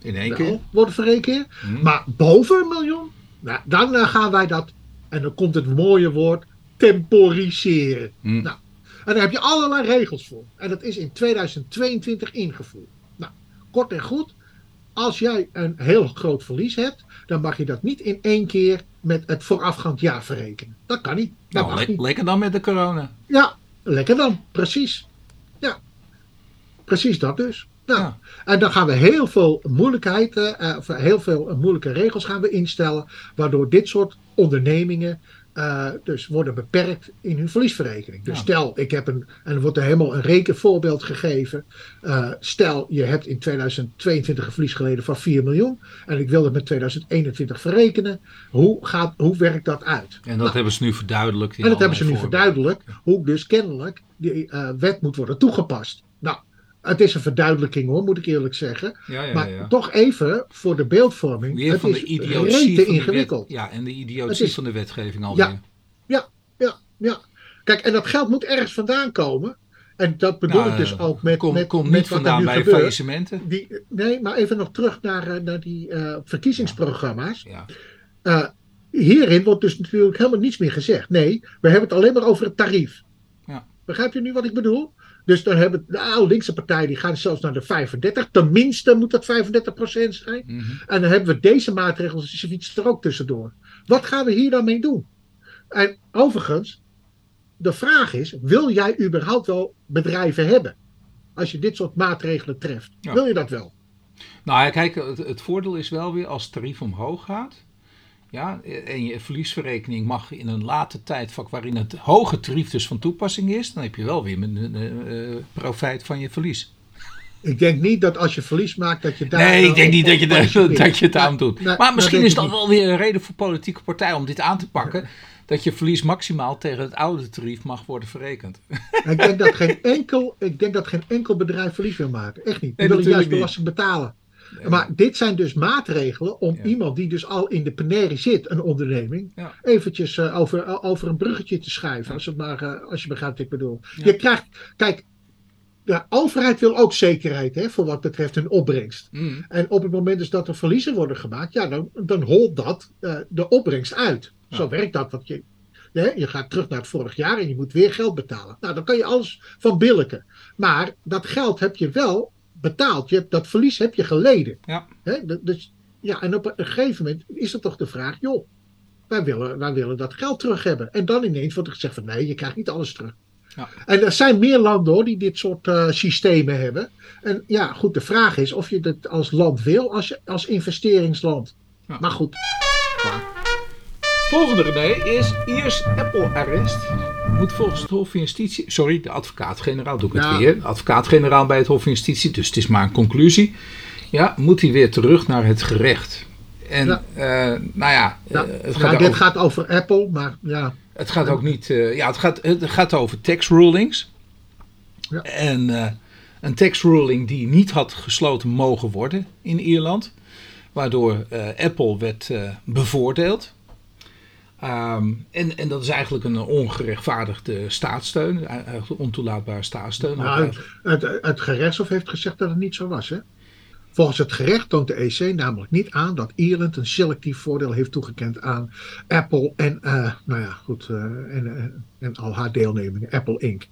Speaker 1: in één keer?
Speaker 2: Worden verrekend. Hmm. Maar boven een miljoen, nou, dan uh, gaan wij dat, en dan komt het mooie woord, temporiseren. Hmm. Nou, en daar heb je allerlei regels voor. En dat is in 2022 ingevoerd. Nou, kort en goed, als jij een heel groot verlies hebt, dan mag je dat niet in één keer met het voorafgaand jaar verrekenen. Dat kan niet. Dat
Speaker 1: nou, le niet. lekker dan met de corona.
Speaker 2: Ja, lekker dan, precies. Ja, precies dat dus. Nou, En dan gaan we heel veel moeilijkheden, uh, heel veel moeilijke regels gaan we instellen, waardoor dit soort ondernemingen uh, dus worden beperkt in hun verliesverrekening. Dus stel, ik heb een, en er wordt er helemaal een rekenvoorbeeld gegeven. Uh, stel, je hebt in 2022 een verlies geleden van 4 miljoen en ik wil het met 2021 verrekenen. Hoe, gaat, hoe werkt dat uit?
Speaker 1: En dat nou, hebben ze nu verduidelijkt.
Speaker 2: En dat hebben ze nu verduidelijkt, hoe dus kennelijk die uh, wet moet worden toegepast. Nou, het is een verduidelijking hoor, moet ik eerlijk zeggen.
Speaker 1: Ja, ja,
Speaker 2: maar
Speaker 1: ja.
Speaker 2: toch even voor de beeldvorming.
Speaker 1: Weer
Speaker 2: het
Speaker 1: van
Speaker 2: is
Speaker 1: de idiotie van
Speaker 2: ingewikkeld.
Speaker 1: De wet, ja, en de idiotie is, van de wetgeving alweer.
Speaker 2: Ja, ja, ja, ja. Kijk, en dat geld moet ergens vandaan komen. En dat bedoel
Speaker 1: nou,
Speaker 2: ik dus ook met.
Speaker 1: Komt
Speaker 2: met,
Speaker 1: kom
Speaker 2: met
Speaker 1: niet vandaan bij
Speaker 2: gebeurt.
Speaker 1: faillissementen.
Speaker 2: Die, nee, maar even nog terug naar, naar die uh, verkiezingsprogramma's.
Speaker 1: Ja.
Speaker 2: Uh, hierin wordt dus natuurlijk helemaal niets meer gezegd. Nee, we hebben het alleen maar over het tarief.
Speaker 1: Ja.
Speaker 2: Begrijp je nu wat ik bedoel? Dus dan hebben de linkse partijen die gaan zelfs naar de 35. Tenminste moet dat 35% zijn.
Speaker 1: Mm -hmm.
Speaker 2: En dan hebben we deze maatregels dus iets er ook tussendoor. Wat gaan we hier dan mee doen? En overigens, de vraag is: wil jij überhaupt wel bedrijven hebben? Als je dit soort maatregelen treft.
Speaker 1: Ja.
Speaker 2: Wil je dat wel?
Speaker 1: Nou kijk, het, het voordeel is wel weer als het tarief omhoog gaat. Ja, en je verliesverrekening mag in een late tijdvak waarin het hoge tarief dus van toepassing is, dan heb je wel weer een uh, profijt van je verlies.
Speaker 2: Ik denk niet dat als je verlies maakt dat je daar.
Speaker 1: Nee, ik denk niet dat je, dat, je het aan doet. maar misschien is dat wel weer een reden voor politieke partijen om dit aan te pakken. Dat je verlies maximaal tegen het oude tarief mag worden verrekend.
Speaker 2: Ik denk dat geen enkel, ik denk dat geen enkel bedrijf verlies wil maken. Echt niet. Die
Speaker 1: Nee,
Speaker 2: willen juist belasting betalen. Maar dit zijn dus maatregelen om
Speaker 1: Ja.
Speaker 2: iemand die dus al in de penarie zit, een onderneming,
Speaker 1: Ja.
Speaker 2: eventjes eh, over, eh, over een bruggetje te schuiven. Als, het maar, eh, als je begrijpt wat ik bedoel. Je krijgt, kijk, de overheid wil ook zekerheid hè, voor wat betreft hun opbrengst.
Speaker 1: Mm.
Speaker 2: En op het moment dus dat er verliezen worden gemaakt, ja, dan, dan holt dat de opbrengst uit. Zo werkt dat. Want je, hè, je gaat terug naar het vorig jaar en je moet weer geld betalen. Nou, dan kan je alles van billiken. Maar dat geld heb je wel betaald. Je hebt, dat verlies heb je geleden.
Speaker 1: Ja.
Speaker 2: Hè, dus, ja, en op een gegeven moment is er toch de vraag, joh, wij willen, wij willen dat geld terug hebben. En dan ineens wordt er gezegd van nee, je krijgt niet alles terug.
Speaker 1: Ja.
Speaker 2: En er zijn meer landen hoor, die dit soort eh, systemen hebben. En ja, goed, de vraag is of je dat als land wil, als, je, als investeringsland.
Speaker 1: Ja.
Speaker 2: Maar goed,
Speaker 1: Volgende René is Iers Apple-arrest. Moet volgens het Hof van Justitie. Sorry, de advocaat-generaal doe ik het weer. Advocaat-generaal bij het Hof van Justitie, dus het is maar een conclusie. Ja, moet hij weer terug naar het gerecht. En
Speaker 2: Ja.
Speaker 1: eh, nou ja,
Speaker 2: ja,
Speaker 1: eh, het,
Speaker 2: ja,
Speaker 1: gaat
Speaker 2: dit
Speaker 1: over,
Speaker 2: gaat over Apple, maar ja,
Speaker 1: het gaat ook niet. eh, ja, het gaat, het gaat over tax rulings.
Speaker 2: Ja.
Speaker 1: En eh, een tax ruling die niet had gesloten mogen worden in Ierland. Waardoor eh, Apple werd eh, bevoordeeld. Ehm, en, en dat is eigenlijk een ongerechtvaardigde staatssteun, eh, eigenlijk ontoelaatbare staatssteun.
Speaker 2: nou, het, het gerechtshof heeft gezegd dat het niet zo was. Hè? Volgens het gerecht toont de EC namelijk niet aan dat Ierland een selectief voordeel heeft toegekend aan Apple en, eh, nou ja, goed, eh, en, eh, en al haar deelnemingen, Apple Inc.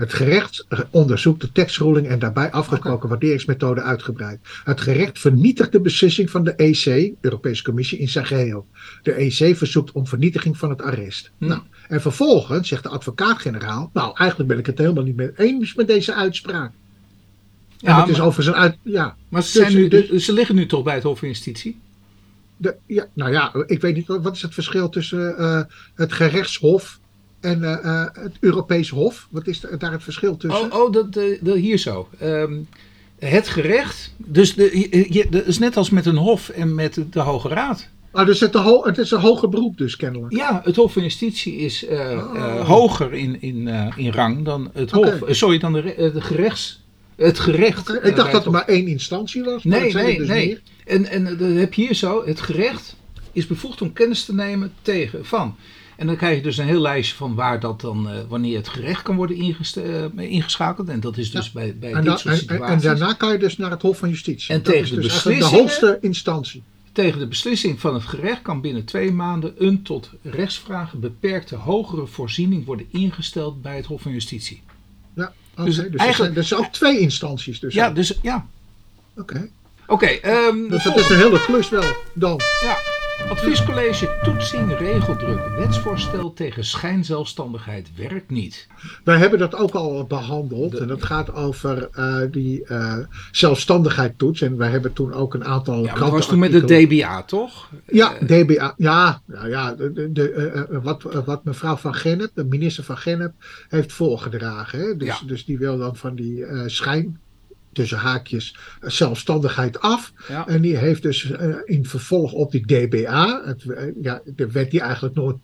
Speaker 2: Het gerecht onderzoekt de tekstruling en daarbij afgesproken waarderingsmethode uitgebreid. Het gerecht vernietigt de beslissing van de EC, Europese Commissie, in zijn geheel. De EC verzoekt om vernietiging van het arrest.
Speaker 1: Hm.
Speaker 2: Nou, en vervolgens zegt de advocaat-generaal, nou eigenlijk ben ik het helemaal niet mee eens met deze uitspraak. En het is
Speaker 1: maar,
Speaker 2: over zijn uit, ja,
Speaker 1: maar ze, zijn
Speaker 2: dus-
Speaker 1: nu, ze liggen nu toch bij het Hof van Justitie?
Speaker 2: de, ja, nou ja, ik weet niet, wat is het verschil tussen eh, het gerechtshof en eh, eh, het Europees Hof? Wat is da- daar het verschil tussen?
Speaker 1: Oh, oh dat, eh, dat hier zo. Ehm, het gerecht, dus de, je- dat is net als met een hof en met de Hoge Raad.
Speaker 2: Ah, dus het, het is een hoger beroep dus kennelijk.
Speaker 1: Ja, het Hof van Justitie is eh,
Speaker 2: Oh.
Speaker 1: eh, hoger in, in, eh, in rang dan het. Hof. eh, sorry, dan de, re- eh, de gerechts. Het gerecht. Eh,
Speaker 2: ik dacht dat er maar één instantie was. maar
Speaker 1: Nee,
Speaker 2: dat zijn er
Speaker 1: nee,
Speaker 2: dus
Speaker 1: nee.
Speaker 2: meer.
Speaker 1: En, en eh, dat heb je hier zo. Het gerecht is bevoegd om kennis te nemen tegen van. En dan krijg je dus een heel lijstje van waar dat dan, eh, wanneer het gerecht kan worden ingest- eh, ingeschakeld. En dat is dus
Speaker 2: Ja.
Speaker 1: bij, bij
Speaker 2: En,
Speaker 1: dit soort
Speaker 2: en, en,
Speaker 1: situaties.
Speaker 2: en daarna kan je dus naar het Hof van Justitie.
Speaker 1: En
Speaker 2: dat
Speaker 1: tegen de
Speaker 2: dus eigenlijk de hoogste instantie.
Speaker 1: Tegen de beslissing van het gerecht kan binnen twee maanden een tot rechtsvragen beperkte hogere voorziening worden ingesteld bij het Hof van Justitie.
Speaker 2: Ja, oké.
Speaker 1: Dus
Speaker 2: Dus, er
Speaker 1: eigenlijk-
Speaker 2: zijn, er zijn ook twee instanties. Dus
Speaker 1: Ja,
Speaker 2: ook.
Speaker 1: dus ja.
Speaker 2: Oké.
Speaker 1: Oké, ehm,
Speaker 2: Dus dat is een hele klus wel dan.
Speaker 1: ja. Adviescollege Toetsing Regeldruk. Wetsvoorstel tegen schijnzelfstandigheid werkt niet.
Speaker 2: Wij hebben dat ook al behandeld. En dat gaat over eh, die eh zelfstandigheid toets. En wij hebben toen ook een aantal
Speaker 1: Ja, maar dat was toen met de DBA, toch?
Speaker 2: Ja,
Speaker 1: Eh,
Speaker 2: DBA. Ja, nou ja de, de, de, wat, wat mevrouw Van Gennep, de minister Van Gennep, heeft voorgedragen. Hè? Dus,
Speaker 1: Ja.
Speaker 2: dus die wil dan van die eh, schijn, tussen haakjes, eh, zelfstandigheid af.
Speaker 1: ja.
Speaker 2: En die heeft dus eh, in vervolg op die DBA, het, eh, ja, de wet die eigenlijk nooit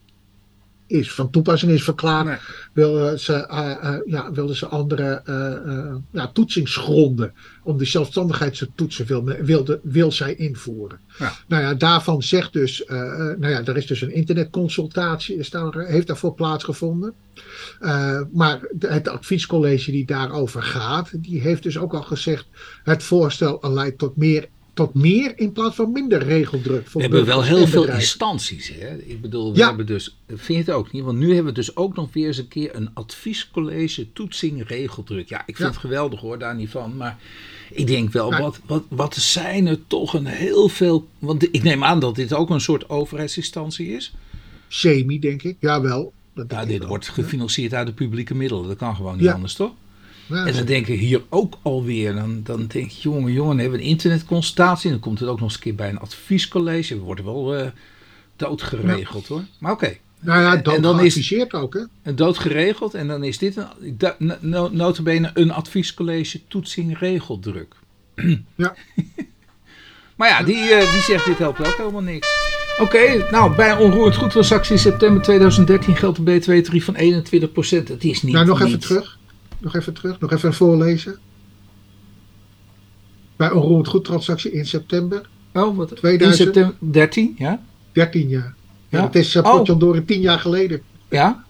Speaker 2: is van toepassing is verklaard,
Speaker 1: Nee.
Speaker 2: wilden ze, eh, eh, ja, wilden ze andere eh, ja, toetsingsgronden om die zelfstandigheid te toetsen wil, wilde, wil zij invoeren.
Speaker 1: Ja.
Speaker 2: Nou ja, daarvan zegt dus, nou ja, er is dus een internetconsultatie, is daar, heeft daarvoor plaatsgevonden. Maar het adviescollege die daarover gaat, die heeft dus ook al gezegd, het voorstel leidt tot meer, tot meer in plaats van minder regeldruk.
Speaker 1: We hebben wel heel veel instanties. Hè? Ik bedoel, we
Speaker 2: Ja.
Speaker 1: hebben dus, vind je het ook niet? Want nu hebben we dus ook nog weer eens een keer een adviescollege toetsing regeldruk. Ja, ik vind
Speaker 2: Ja.
Speaker 1: het geweldig hoor, daar niet van. Maar ik denk wel,
Speaker 2: Nou.
Speaker 1: wat, wat, wat zijn er toch een heel veel... Want ik neem aan dat dit ook een soort overheidsinstantie is.
Speaker 2: Semi, denk ik. Jawel. Dat
Speaker 1: Nou, dit
Speaker 2: wel.
Speaker 1: wordt gefinancierd uit de publieke middelen. Dat kan gewoon niet
Speaker 2: Ja.
Speaker 1: anders, toch?
Speaker 2: Ja,
Speaker 1: En dan denk ik hier ook alweer, dan, dan denk ik, jongen, jongen, dan hebben we een internetconsultatie. En dan komt het ook nog eens een keer bij een adviescollege. We worden wel eh doodgeregeld hoor. Maar oké,
Speaker 2: Nou ja,
Speaker 1: En dan is-
Speaker 2: geadviseerd ook, hè?
Speaker 1: een dood geregeld. En dan is dit een, da- no- notabene een adviescollege toetsing regeldruk.
Speaker 2: Ja.
Speaker 1: Maar ja, die, eh, die zegt dit helpt ook helemaal niks. Oké, nou bij onroerend in september 2013 geldt een btw-tarief van 21%. Het is niet...
Speaker 2: nou, nog even terug. Nog even terug. Nog even voorlezen. Bij onroerend goed transactie in september.
Speaker 1: Oh, wat?
Speaker 2: 2000.
Speaker 1: In september 13, ja?
Speaker 2: 13 jaar. Ja,
Speaker 1: Ja.
Speaker 2: dat is uh,
Speaker 1: Oh.
Speaker 2: Potjandori 10 jaar geleden.
Speaker 1: Ja?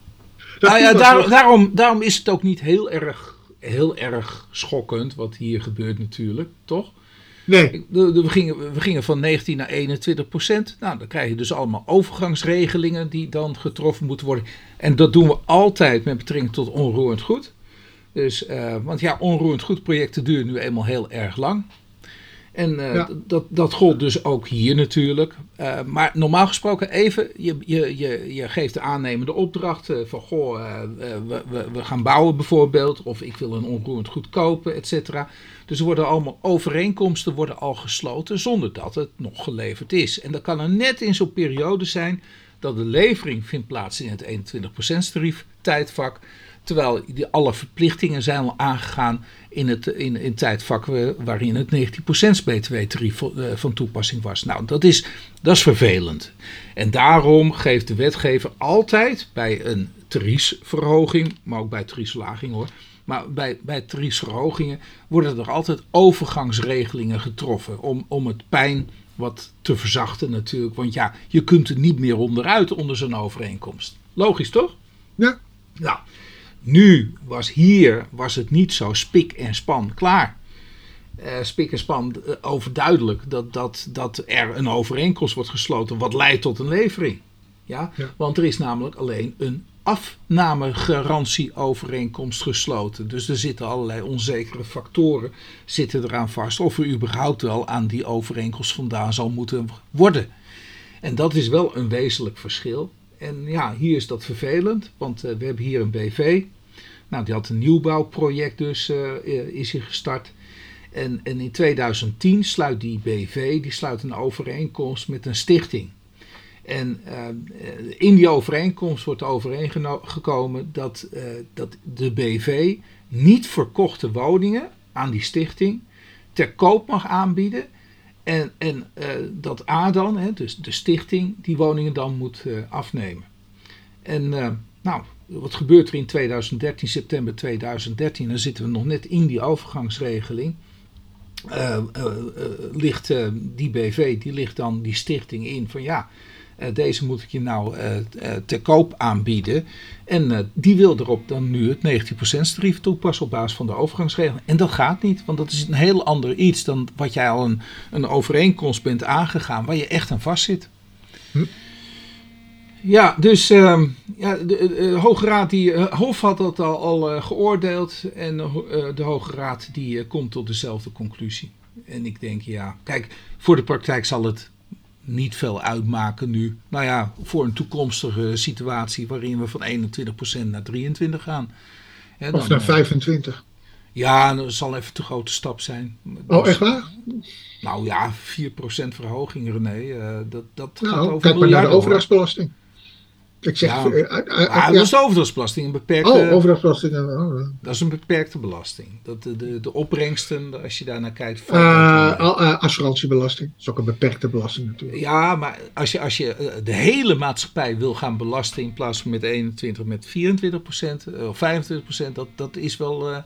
Speaker 2: Dat
Speaker 1: nou ja, daar- daarom, daarom is het ook niet heel erg, heel erg schokkend wat hier gebeurt natuurlijk, toch?
Speaker 2: Nee,
Speaker 1: We gingen, we gingen van 19 naar 21 procent. Nou, dan krijg je dus allemaal overgangsregelingen die dan getroffen moeten worden. En dat doen we altijd met betrekking tot onroerend goed. Dus, eh, want ja, onroerend goed projecten duren nu eenmaal heel erg lang. En eh,
Speaker 2: Ja.
Speaker 1: dat, dat gold dus ook hier natuurlijk. Eh, maar normaal gesproken even, je, je, je, je geeft de aannemende opdracht van goh, we, we, we gaan bouwen bijvoorbeeld. Of ik wil een onroerend goed kopen, et cetera. Dus er worden allemaal overeenkomsten worden al gesloten zonder dat het nog geleverd is. En dat kan er net in zo'n periode zijn dat de levering vindt plaats in het 21% tarief tijdvak. Terwijl die, alle verplichtingen zijn al aangegaan in het, in, in het tijdvak eh, waarin het 19% btw-tarief van, eh, van toepassing was. Nou, dat is, dat is vervelend. En daarom geeft de wetgever altijd bij een tariefsverhoging, maar ook bij tariefslaging hoor, maar bij, bij tariefsverhogingen worden er altijd overgangsregelingen getroffen om, om het pijn wat te verzachten natuurlijk. Want ja, je kunt er niet meer onderuit onder zo'n overeenkomst. Logisch toch?
Speaker 2: ja.
Speaker 1: Nou, nu was hier was het niet zo spik en span klaar. Eh, spik en span eh, overduidelijk dat, dat, dat er een overeenkomst wordt gesloten wat leidt tot een levering. Ja?
Speaker 2: Ja.
Speaker 1: Want er is namelijk alleen een afnamegarantieovereenkomst gesloten. Dus er zitten allerlei onzekere factoren zitten eraan vast of er überhaupt wel aan die overeenkomst vandaan zal moeten worden. En dat is wel een wezenlijk verschil. En ja, hier is dat vervelend, want eh, we hebben hier een BV. Nou, die had een nieuwbouwproject dus, eh, is hier gestart. En, en in 2010 sluit die BV, die sluit een overeenkomst met een stichting. En eh, in die overeenkomst wordt overeengekomen dat, dat de BV niet verkochte woningen aan die stichting ter koop mag aanbieden. En, en eh, dat A dan, hè, dus de stichting, die woningen dan moet eh, afnemen. En eh, nou, wat gebeurt er in 2013, september 2013? Dan zitten we nog net in die overgangsregeling. Ligt die BV, die ligt dan die stichting in van ja, deze moet ik je nou eh, eh, ter koop aanbieden. En eh, die wil erop dan nu het 19% tarief toepassen op basis van de overgangsregeling. En dat gaat niet, want dat is een heel ander iets dan wat jij al een, een overeenkomst bent aangegaan waar je echt aan vastzit.
Speaker 2: Hm.
Speaker 1: Ja, dus ehm, ja, de, Hoge Raad, die, eh, Hof had dat al, al eh, geoordeeld en eh, de Hoge Raad die eh, komt tot dezelfde conclusie. En ik denk, ja, kijk, voor de praktijk zal het niet veel uitmaken nu. Nou ja, voor een toekomstige situatie waarin we van 21% naar 23% gaan. Ja,
Speaker 2: Of
Speaker 1: dan,
Speaker 2: naar
Speaker 1: eh,
Speaker 2: 25.
Speaker 1: Ja, dat zal even te grote stap zijn.
Speaker 2: Oh, echt waar?
Speaker 1: Nou ja, 4% verhoging, René. eh, dat, dat gaat
Speaker 2: Nou,
Speaker 1: over
Speaker 2: kijk maar naar de overdrachtsbelasting. Ik zeg,
Speaker 1: Ja.
Speaker 2: eh, ja.
Speaker 1: dat is de overdrachtsbelasting. Een beperkte,
Speaker 2: Oh, overdrachtsbelasting. oh.
Speaker 1: Dat is een beperkte belasting. Dat de, de, de opbrengsten, als je daar naar kijkt.
Speaker 2: Eh, al- eh, assurantiebelasting. Dat is ook een beperkte belasting natuurlijk.
Speaker 1: ja, maar als je, als je de hele maatschappij wil gaan belasten in plaats van met 21, met 24 procent of 25 procent, dat, dat is wel. eh,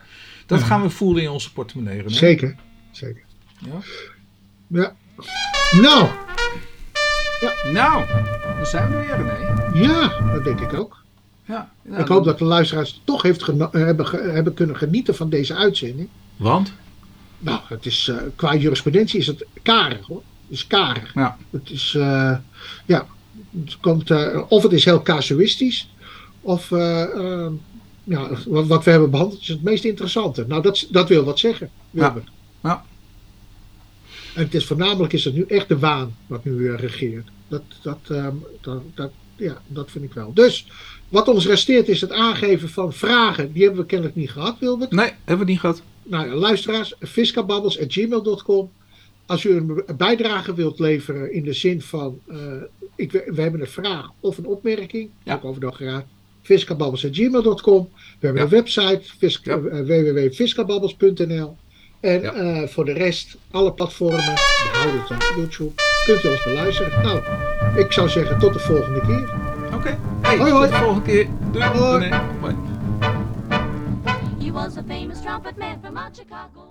Speaker 1: dat
Speaker 2: Ja.
Speaker 1: gaan we voelen in onze portemonnee.
Speaker 2: Zeker. Zeker.
Speaker 1: Ja.
Speaker 2: Ja. Nou,
Speaker 1: Nou, dan zijn we weer, René.
Speaker 2: ja, dat denk ik ook.
Speaker 1: Ja, nou,
Speaker 2: ik hoop
Speaker 1: dan-
Speaker 2: dat de luisteraars toch heeft eh, hebben, ge- hebben kunnen genieten van deze uitzending.
Speaker 1: Want?
Speaker 2: Nou, het is, eh, qua jurisprudentie is het karig hoor. Het is karig.
Speaker 1: Ja.
Speaker 2: Het is, eh, ja, het komt, eh, of het is heel casuïstisch, of eh, eh, ja, wat, wat we hebben behandeld is het meest interessante. Nou, dat, dat wil wat zeggen, Wilbert.
Speaker 1: Ja.
Speaker 2: En het is voornamelijk is het nu echt de waan wat nu weer regeert. Dat, dat, ehm, dat, dat, ja, dat vind ik wel. Dus, wat ons resteert is het aangeven van vragen. Die hebben we kennelijk niet gehad, Wilbert.
Speaker 1: Nee, hebben we niet gehad.
Speaker 2: Nou ja, luisteraars, fiscababbels.gmail.com. Als u een bijdrage wilt leveren in de zin van eh, ik, we hebben een vraag of een opmerking,
Speaker 1: Ja.
Speaker 2: ook over de graag. Fiscababbels.gmail.com. We hebben
Speaker 1: Ja.
Speaker 2: een website,
Speaker 1: Ja.
Speaker 2: eh. En
Speaker 1: Ja.
Speaker 2: eh, voor de rest, alle platformen, behouden van YouTube, kunt u ons beluisteren. Nou, ik zou zeggen tot de volgende keer.
Speaker 1: Oké. Hey,
Speaker 2: Hoi, hoi.
Speaker 1: tot de volgende keer. Doei.
Speaker 2: Hoi.
Speaker 3: He was a famous trumpet man from Chicago.